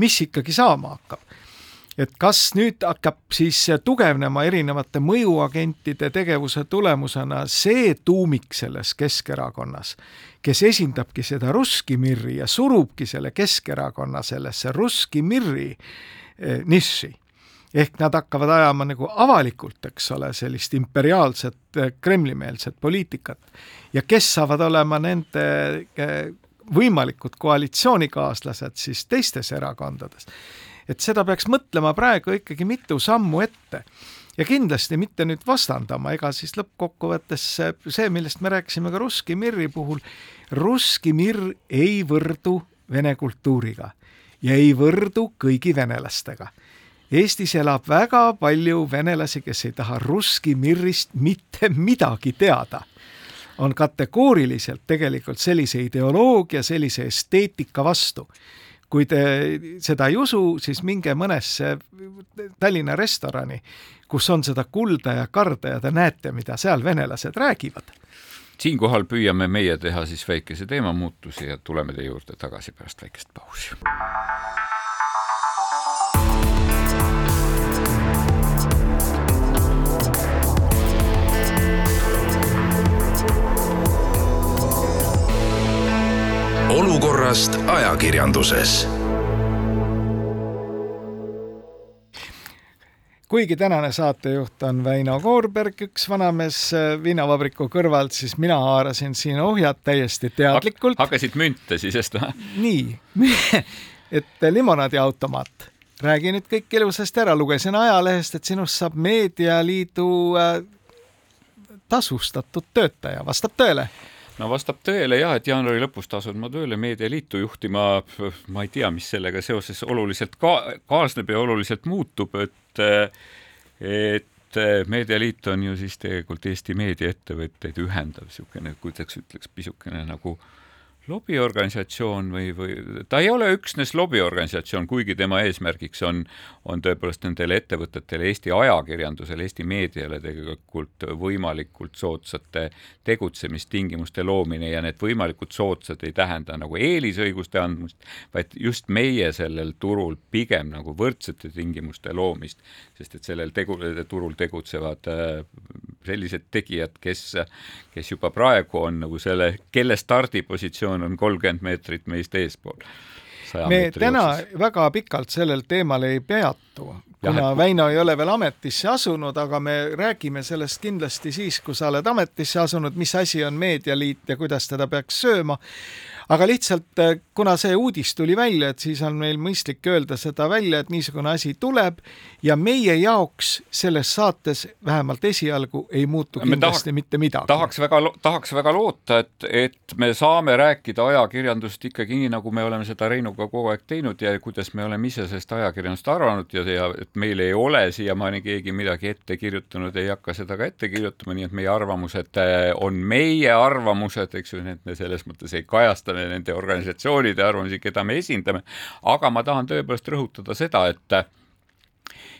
Mis ikkagi saama hakkab? et kas nüüd hakkab siis tugevnema erinevate mõjuagentide tegevuse tulemusena see tuumik selles Keskerakonnas, kes esindabki seda Russki Mirri ja surubki selle Keskerakonna sellesse Russki Mirri eh, niši ehk nad hakkavad ajama nagu avalikult, eks ole, sellist imperiaalset eh, Kremli-meelset poliitikat ja kes saavad olema nende eh, võimalikud koalitsioonikaaslased siis teistes erakondades. et seda peaks mõtlema praegu ikkagi mitu sammu ette. ja kindlasti mitte nüüd vastandama, ega siis lõppkokkuvõttes see, millest me rääkisime ka Russki Mirri puhul, Russki Mirr ei võrdu vene kultuuriga ja ei võrdu kõigi venelastega. Eestis elab väga palju venelasi, kes ei taha Russki Mirrist mitte midagi teada on kategooriliselt tegelikult sellise ideoloogia, sellise esteetika vastu kui te seda ei usu, siis minge mõnesse Tallinna restorani, kus on seda kulda ja karda ja te näete, mida seal venelased räägivad. siinkohal püüame meie teha siis väikese teemamuutuse ja tuleme teie juurde tagasi pärast väikest pausi. Olukorrast ajakirjanduses. kuigi tänane saatejuht on Väino Koorberg, üks vanamees äh, viinavabriku kõrvalt, siis mina haarasin siin ohjad täiesti teadlikult. hakkasid münte sisest või? nii <laughs> et limonaadiautomaat räägi nüüd kõik ilusasti ära, lugesin ajalehest, et sinust saab Meedialiidu äh, tasustatud töötaja, vastab tõele? No vastab tõele jah, et jaanuari lõpus tasun ma tööle Meedialiitu juhtima, ma ei tea, mis sellega seoses oluliselt ka-, kaasneb ja oluliselt muutub, et et Meedialiit on ju siis tegelikult Eesti meediaettevõtteid ühendav niisugune, kuidas ütleks, pisukene nagu äh, lobiorganisatsioon või, või ta ei ole üksnes lobiorganisatsioon, kuigi tema eesmärgiks on, on tõepoolest nendele ettevõtetele, Eesti ajakirjandusele, Eesti meediale tegelikult võimalikult soodsate tegutsemistingimuste loomine ja need võimalikult soodsad ei tähenda nagu eelisõiguste andmist, vaid just meie sellel turul pigem nagu võrdsete tingimuste loomist, sest et sellel tegu, turul tegutsevad äh, sellised tegijad, kes, kes juba praegu on nagu selle, kelle stardipositsioon on kolmkümmend meetrit meist eespool. me täna jooksis. väga pikalt sellel teemal ei peatu, kuna ja, Väino ei ole veel ametisse asunud, aga me räägime sellest kindlasti siis, kui sa oled ametisse asunud, mis asi on meedialiit ja kuidas teda peaks sööma aga lihtsalt äh, kuna see uudis tuli välja, et siis on meil mõistlik öelda seda välja, et niisugune asi tuleb ja meie jaoks selles saates vähemalt esialgu ei muutu kindlasti tahak, mitte midagi. tahaks väga, tahaks väga loota, et, et me saame rääkida ajakirjandusest ikkagi nii, nagu me oleme seda Reinuga kogu aeg teinud ja kuidas me oleme ise sellest ajakirjandusest arvanud ja, ja et meil ei ole siiamaani keegi midagi ette kirjutanud, ei hakka seda ka ette kirjutama, nii et meie arvamused äh, on meie arvamused, eks ju, need me selles mõttes ei kajasta nende organisatsioonide arvamusi, keda me esindame, aga ma tahan tõepoolest rõhutada seda, et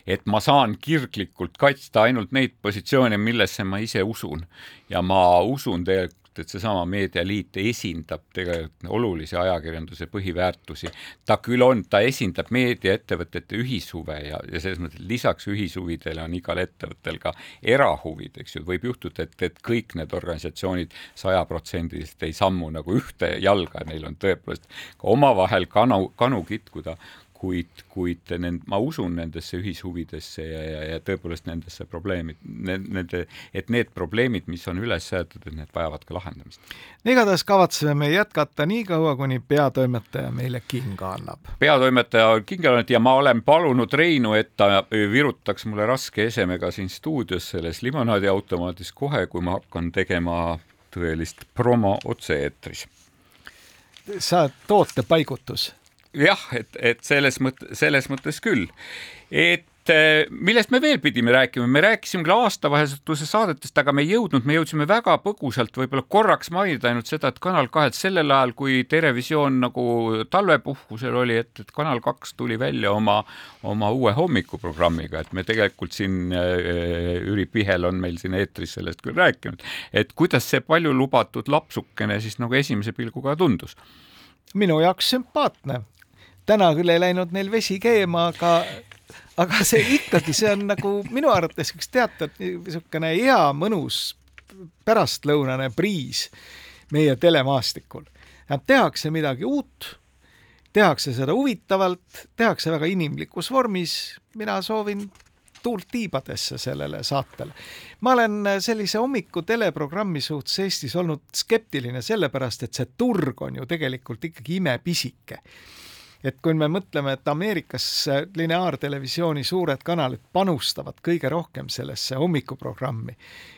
et ma saan kirglikult kaitsta ainult neid positsioone, millesse ma ise usun. Ja ma usun tegelikult et seesama Meedialiit esindab tegelikult olulisi ajakirjanduse põhiväärtusi. ta küll on, ta esindab meediaettevõtete ühishuve ja, ja selles mõttes lisaks ühishuvidele on igal ettevõttel ka erahuvid, eks ju, võib juhtuda, et, et kõik need organisatsioonid sajaprotsendiliselt ei sammu nagu ühte jalga, neil on tõepoolest ka omavahel kanu, kanu kitkuda, kuid, kuid nend-, ma usun nendesse ühishuvidesse ja, ja, ja tõepoolest nendesse probleemid, nende, et need probleemid, mis on üles seatud, et need vajavad ka lahendamist. igatahes kavatseme me jätkata nii kaua, kuni peatoimetaja meile kinga annab. peatoimetaja on kinga andnud ja ma olen palunud Reinu, et ta virutaks mulle raske esemega siin stuudios selles limonaadiautomaadis kohe, kui ma hakkan tegema tõelist promo otse-eetris. sa tootepaigutus jah, et, et selles mõttes, selles mõttes küll, et eh, millest me veel pidime rääkima, me rääkisime küll aastavahetuse saadetest, aga me ei jõudnud, me jõudsime väga põgusalt võib-olla korraks mainida ainult seda, et Kanal kahelt sellel ajal, kui Terevisioon nagu talvepuhkusel oli, et, et Kanal kaks tuli välja oma, oma uue hommikuprogrammiga, et me tegelikult siin äh,, Jüri Pihel on meil siin eetris sellest küll rääkinud, et kuidas see palju lubatud lapsukene siis nagu esimese pilguga tundus? Minu jaoks sümpaatne. Täna küll ei läinud neil vesi keema, aga, aga see ikkagi, see on nagu minu arvates üks teatud niisugune hea mõnus pärastlõunane priis meie telemaastikul. tehakse midagi uut, tehakse seda huvitavalt, tehakse väga inimlikus vormis. mina soovin tuult tiibadesse sellele saatele. ma olen sellise hommiku teleprogrammi suhtes Eestis olnud skeptiline sellepärast, et see turg on ju tegelikult ikkagi imepisike et kui me mõtleme, et Ameerikas lineaartelevisiooni suured kanalid panustavad kõige rohkem sellesse hommikuprogrammi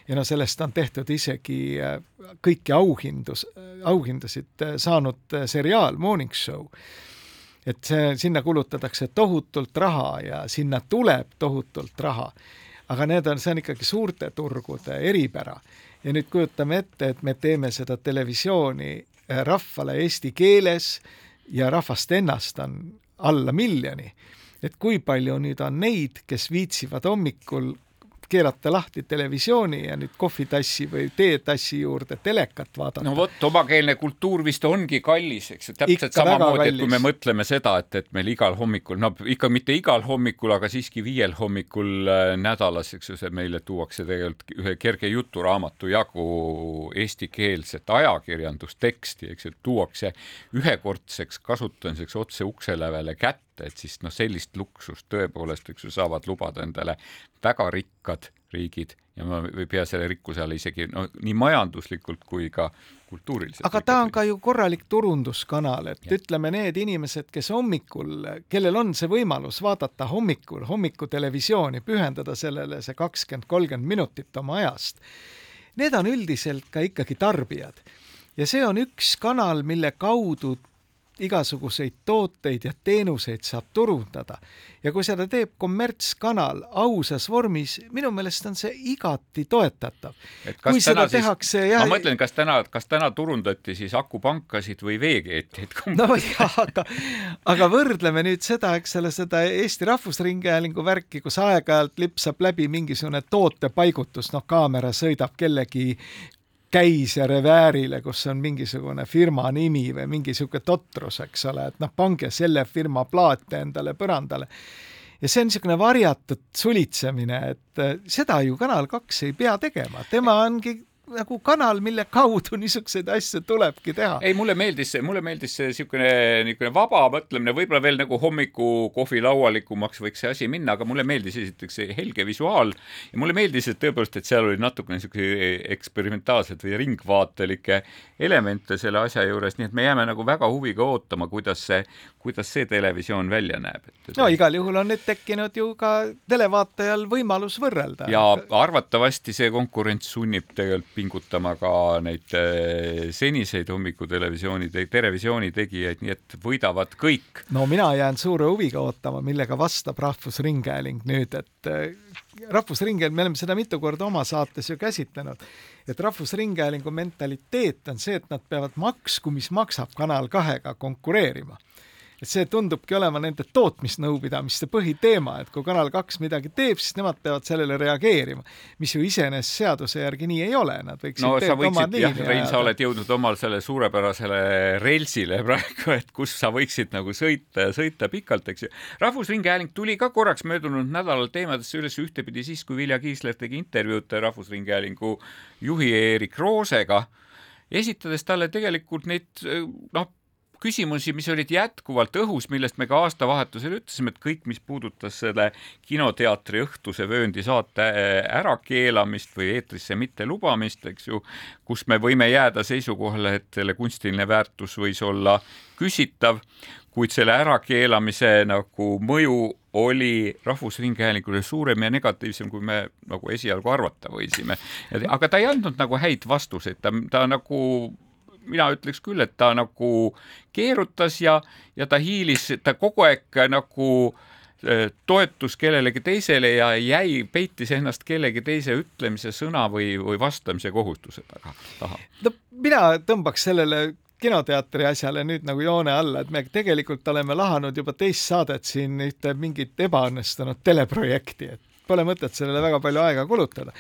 ja no sellest on tehtud isegi äh, kõiki auhindus, auhindasid saanud seriaal Morning Show et see, sinna kulutatakse tohutult raha ja sinna tuleb tohutult raha. aga need on, see on ikkagi suurte turgude eripära. ja nüüd kujutame ette, et me teeme seda televisiooni rahvale eesti keeles ja rahvast ennast on alla miljoni. et kui palju nüüd on neid, kes viitsivad hommikul keerata lahti televisiooni ja nüüd kohvitassi või teetassi juurde telekat vaadata. no vot, omakeelne kultuur vist ongi kallis, eks ju, täpselt samamoodi, et kui me mõtleme seda, et, et meil igal hommikul, no ikka mitte igal hommikul, aga siiski viiel hommikul äh, nädalas, eks ju, see meile tuuakse tegelikult ühe kerge juturaamatu jagu eestikeelset ajakirjandusteksti, eks ju, tuuakse ühekordseks kasutamiseks otse ukse lävele kätte kätte, et siis noh, sellist luksust tõepoolest, eks ju, saavad lubada endale väga rikkad riigid ja ma ei pea selle rikkuse all isegi no nii majanduslikult kui ka kultuuriliselt. aga ta on ka ju korralik turunduskanal, et ja. ütleme, need inimesed, kes hommikul, kellel on see võimalus vaadata hommikul hommikutelevisiooni, pühendada sellele see kakskümmend, kolmkümmend minutit oma ajast, need on üldiselt ka ikkagi tarbijad. ja see on üks kanal, mille kaudu igasuguseid tooteid ja teenuseid saab turundada. ja kui seda teeb kommertskanal ausas vormis, minu meelest on see igati toetatav. kui seda siis, tehakse jah. ma mõtlen, kas täna, kas täna turundati siis akupankasid või veekeetjaid? <laughs> no jah, aga, aga võrdleme nüüd seda, eks ole, seda Eesti Rahvusringhäälingu värki, kus aeg-ajalt lipsab läbi mingisugune tootepaigutus, noh, kaamera sõidab kellegi käis ja reväärile, kus on mingisugune firma nimi või mingi niisugune totrus, eks ole, et noh, pange selle firma plaate endale põrandale. ja see on niisugune varjatud sulitsemine, et seda ju Kanal kaks ei pea tegema, tema ongi nagu kanal, mille kaudu <laughs> niisuguseid asju tulebki teha. ei, mulle meeldis see, mulle meeldis see niisugune, niisugune vaba mõtlemine, võib-olla veel nagu hommikukohvi laualikumaks võiks see asi minna, aga mulle meeldis esiteks see helge visuaal ja mulle meeldis, et tõepoolest, et seal oli natukene niisuguseid eksperimentaalseid või ringvaatelikke elemente selle asja juures, nii et me jääme nagu väga huviga ootama, kuidas see, kuidas see televisioon välja näeb. no igal juhul on nüüd tekkinud ju ka televaatajal võimalus võrrelda. ja arvatavasti see konkurents sunnib tegelikult pingutama ka neid eh, seniseid hommikutelevisiooni, televisiooni tegijaid, nii et võidavad kõik. no mina jään suure huviga ootama, millega vastab Rahvusringhääling nüüd, et eh, Rahvusringhääling, me oleme seda mitu korda oma saates ju käsitlenud, et Rahvusringhäälingu mentaliteet on see, et nad peavad maksku, mis maksab Kanal kahega konkureerima et see tundubki olema nende tootmisnõupidamiste põhiteema, et kui Kanal kaks midagi teeb, siis nemad peavad sellele reageerima, mis ju iseenesest seaduse järgi nii ei ole, nad võiksid no sa võiksid, jah, Rein, sa oled jõudnud omal selle suurepärasele relsile <laughs> praegu, et kus sa võiksid nagu sõita ja sõita pikalt, eks ju. rahvusringhääling tuli ka korraks möödunud nädalal teemadesse üles ühtepidi siis, kui Vilja Kiisler tegi intervjuud Rahvusringhäälingu juhi Erik Roosega esitades talle tegelikult neid noh, küsimusi, mis olid jätkuvalt õhus, millest me ka aastavahetusel ütlesime, et kõik, mis puudutas selle kinoteatri õhtuse vööndi saate äh, ärakeelamist või eetrisse mitte lubamist, eks ju, kus me võime jääda seisukohale, et selle kunstiline väärtus võis olla küsitav, kuid selle ärakeelamise nagu mõju oli Rahvusringhäälingule suurem ja negatiivsem, kui me nagu esialgu arvata võisime. aga ta ei andnud nagu häid vastuseid, ta, ta nagu mina ütleks küll, et ta nagu keerutas ja, ja ta hiilis, ta kogu aeg nagu toetus kellelegi teisele ja jäi, peitis ennast kellegi teise ütlemise, sõna või, või vastamise kohustuse taga, taha. no mina tõmbaks sellele kinoteatri asjale nüüd nagu joone alla, et me tegelikult oleme lahanud juba teist saadet siin ühte mingit ebaõnnestunud teleprojekti, et pole mõtet sellele väga palju aega kulutada.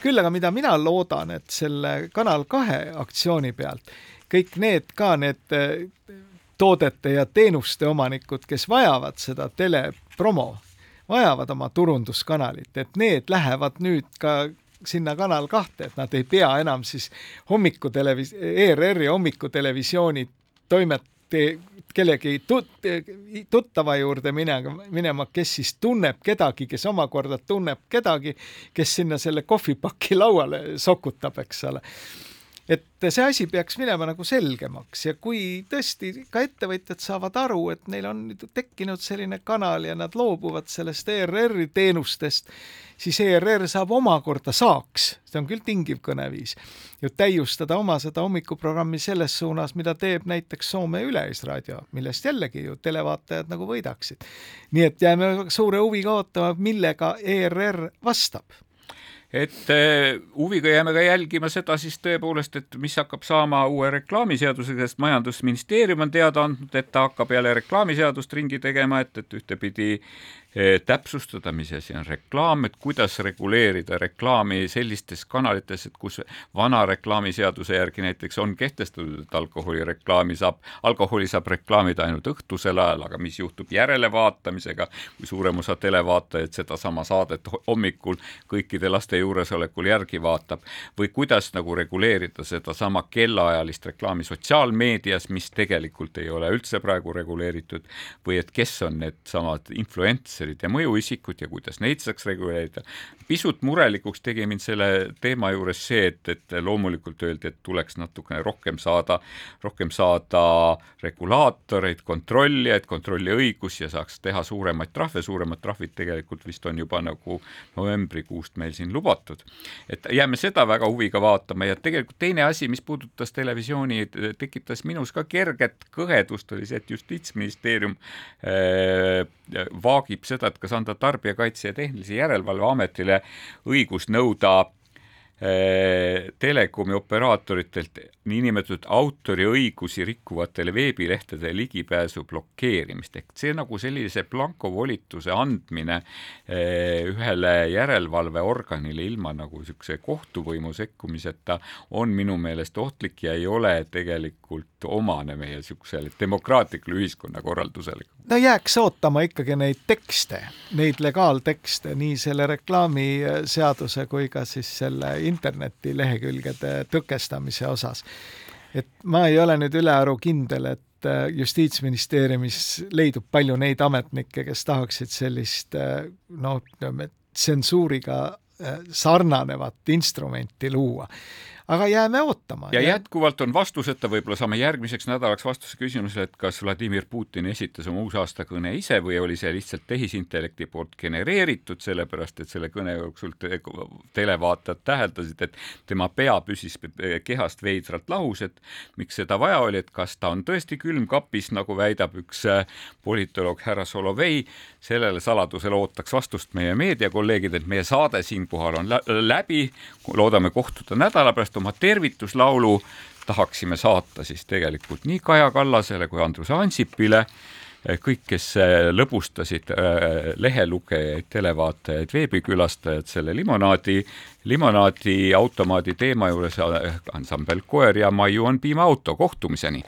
küll aga mida mina loodan, et selle Kanal kahe aktsiooni pealt kõik need ka need eh, toodete ja teenuste omanikud, kes vajavad seda telepromo, vajavad oma turunduskanalit, et need lähevad nüüd ka sinna Kanal kahte, et nad ei pea enam siis hommikutelevis-, ERR-i hommikutelevisiooni toimet-, kellegi tut-, tuttava juurde minema, minema, kes siis tunneb kedagi, kes omakorda tunneb kedagi, kes sinna selle kohvipaki lauale sokutab, eks ole et see asi peaks minema nagu selgemaks ja kui tõesti ka ettevõtjad saavad aru, et neil on tekkinud selline kanal ja nad loobuvad sellest ERR-i teenustest, siis ERR saab omakorda saaks, see on küll tingiv kõneviis, ju täiustada oma seda hommikuprogrammi selles suunas, mida teeb näiteks Soome Üleisraadio, millest jällegi ju televaatajad nagu võidaksid. nii et jääme suure huviga ootama, millega ERR vastab et eh, huviga jääme ka jälgima seda siis tõepoolest, et mis hakkab saama uue reklaamiseadusega, sest Majandusministeerium on teada andnud, et ta hakkab jälle reklaamiseadust ringi tegema, et, et ühtepidi täpsustada, mis asi on reklaam, et kuidas reguleerida reklaami sellistes kanalites, et kus vana reklaamiseaduse järgi näiteks on kehtestatud, et alkoholireklaami saab, alkoholi saab reklaamida ainult õhtusel ajal, aga mis juhtub järelevaatamisega, kui suurem osa televaatajaid sedasama saadet hommikul kõikide laste juuresolekul järgi vaatab, või kuidas nagu reguleerida sedasama kellaajalist reklaami sotsiaalmeedias, mis tegelikult ei ole üldse praegu reguleeritud, või et kes on needsamad influents-, influencer'id ja mõjuisikud ja kuidas neid saaks reguleerida. pisut murelikuks tegi mind selle teema juures see, et, et loomulikult öeldi, et tuleks natukene rohkem saada, rohkem saada regulaatoreid, kontrollijaid, kontrolliõigus ja saaks teha suuremaid trahve, suuremad trahvid tegelikult vist on juba nagu novembrikuust meil siin lubatud. et jääme seda väga huviga vaatama ja tegelikult teine asi, mis puudutas televisiooni, tekitas minus ka kerget kõhedust, oli see, et Justiitsministeerium äh, vaagib seda, et kas anda Tarbijakaitse ja Tehnilise Järelevalve Ametile õigus nõuda eh, telekomi operaatoritelt niinimetatud autoriõigusi rikkuvatele veebilehtede ligipääsu blokeerimist, ehk see nagu sellise blankovolituse andmine eh, ühele järelevalveorganile ilma nagu niisuguse kohtuvõimu sekkumiseta on minu meelest ohtlik ja ei ole tegelikult omane meie niisugusele demokraatlikule ühiskonnakorraldusele. no jääks ootama ikkagi neid tekste, neid legaaltekste, nii selle reklaamiseaduse kui ka siis selle internetilehekülgede tõkestamise osas et ma ei ole nüüd ülearu kindel, et äh, justiitsministeeriumis leidub palju neid ametnikke, kes tahaksid sellist äh, noh, ütleme tsensuuriga äh, sarnanevat instrumenti luua aga jääme ootama. ja jätkuvalt on vastuseta, võib-olla saame järgmiseks nädalaks vastuse küsimusele, et kas Vladimir Putin esitas oma uusaastakõne ise või oli see lihtsalt tehisintellekti poolt genereeritud, sellepärast et selle kõne jooksul te televaatajad täheldasid, et tema pea püsis kehast veidralt lahus, et miks seda vaja oli, et kas ta on tõesti külmkapis, nagu väidab üks äh, politoloog härra Solovei, sellele saladusele ootaks vastust meie meediakolleegid, et meie saade siinkohal on läbi, loodame kohtuda nädala pärast, oma tervituslaulu tahaksime saata siis tegelikult nii Kaja Kallasele kui Andrus Ansipile, kõik, kes äh, lõbustasid äh, lehelugejaid, televaatajaid, veebikülastajad selle limonaadi, limonaadi automaadi teema juures, äh, ansambel Koer ja Maiu on piimaauto, kohtumiseni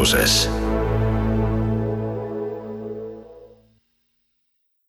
olukorrast ajakirjanduses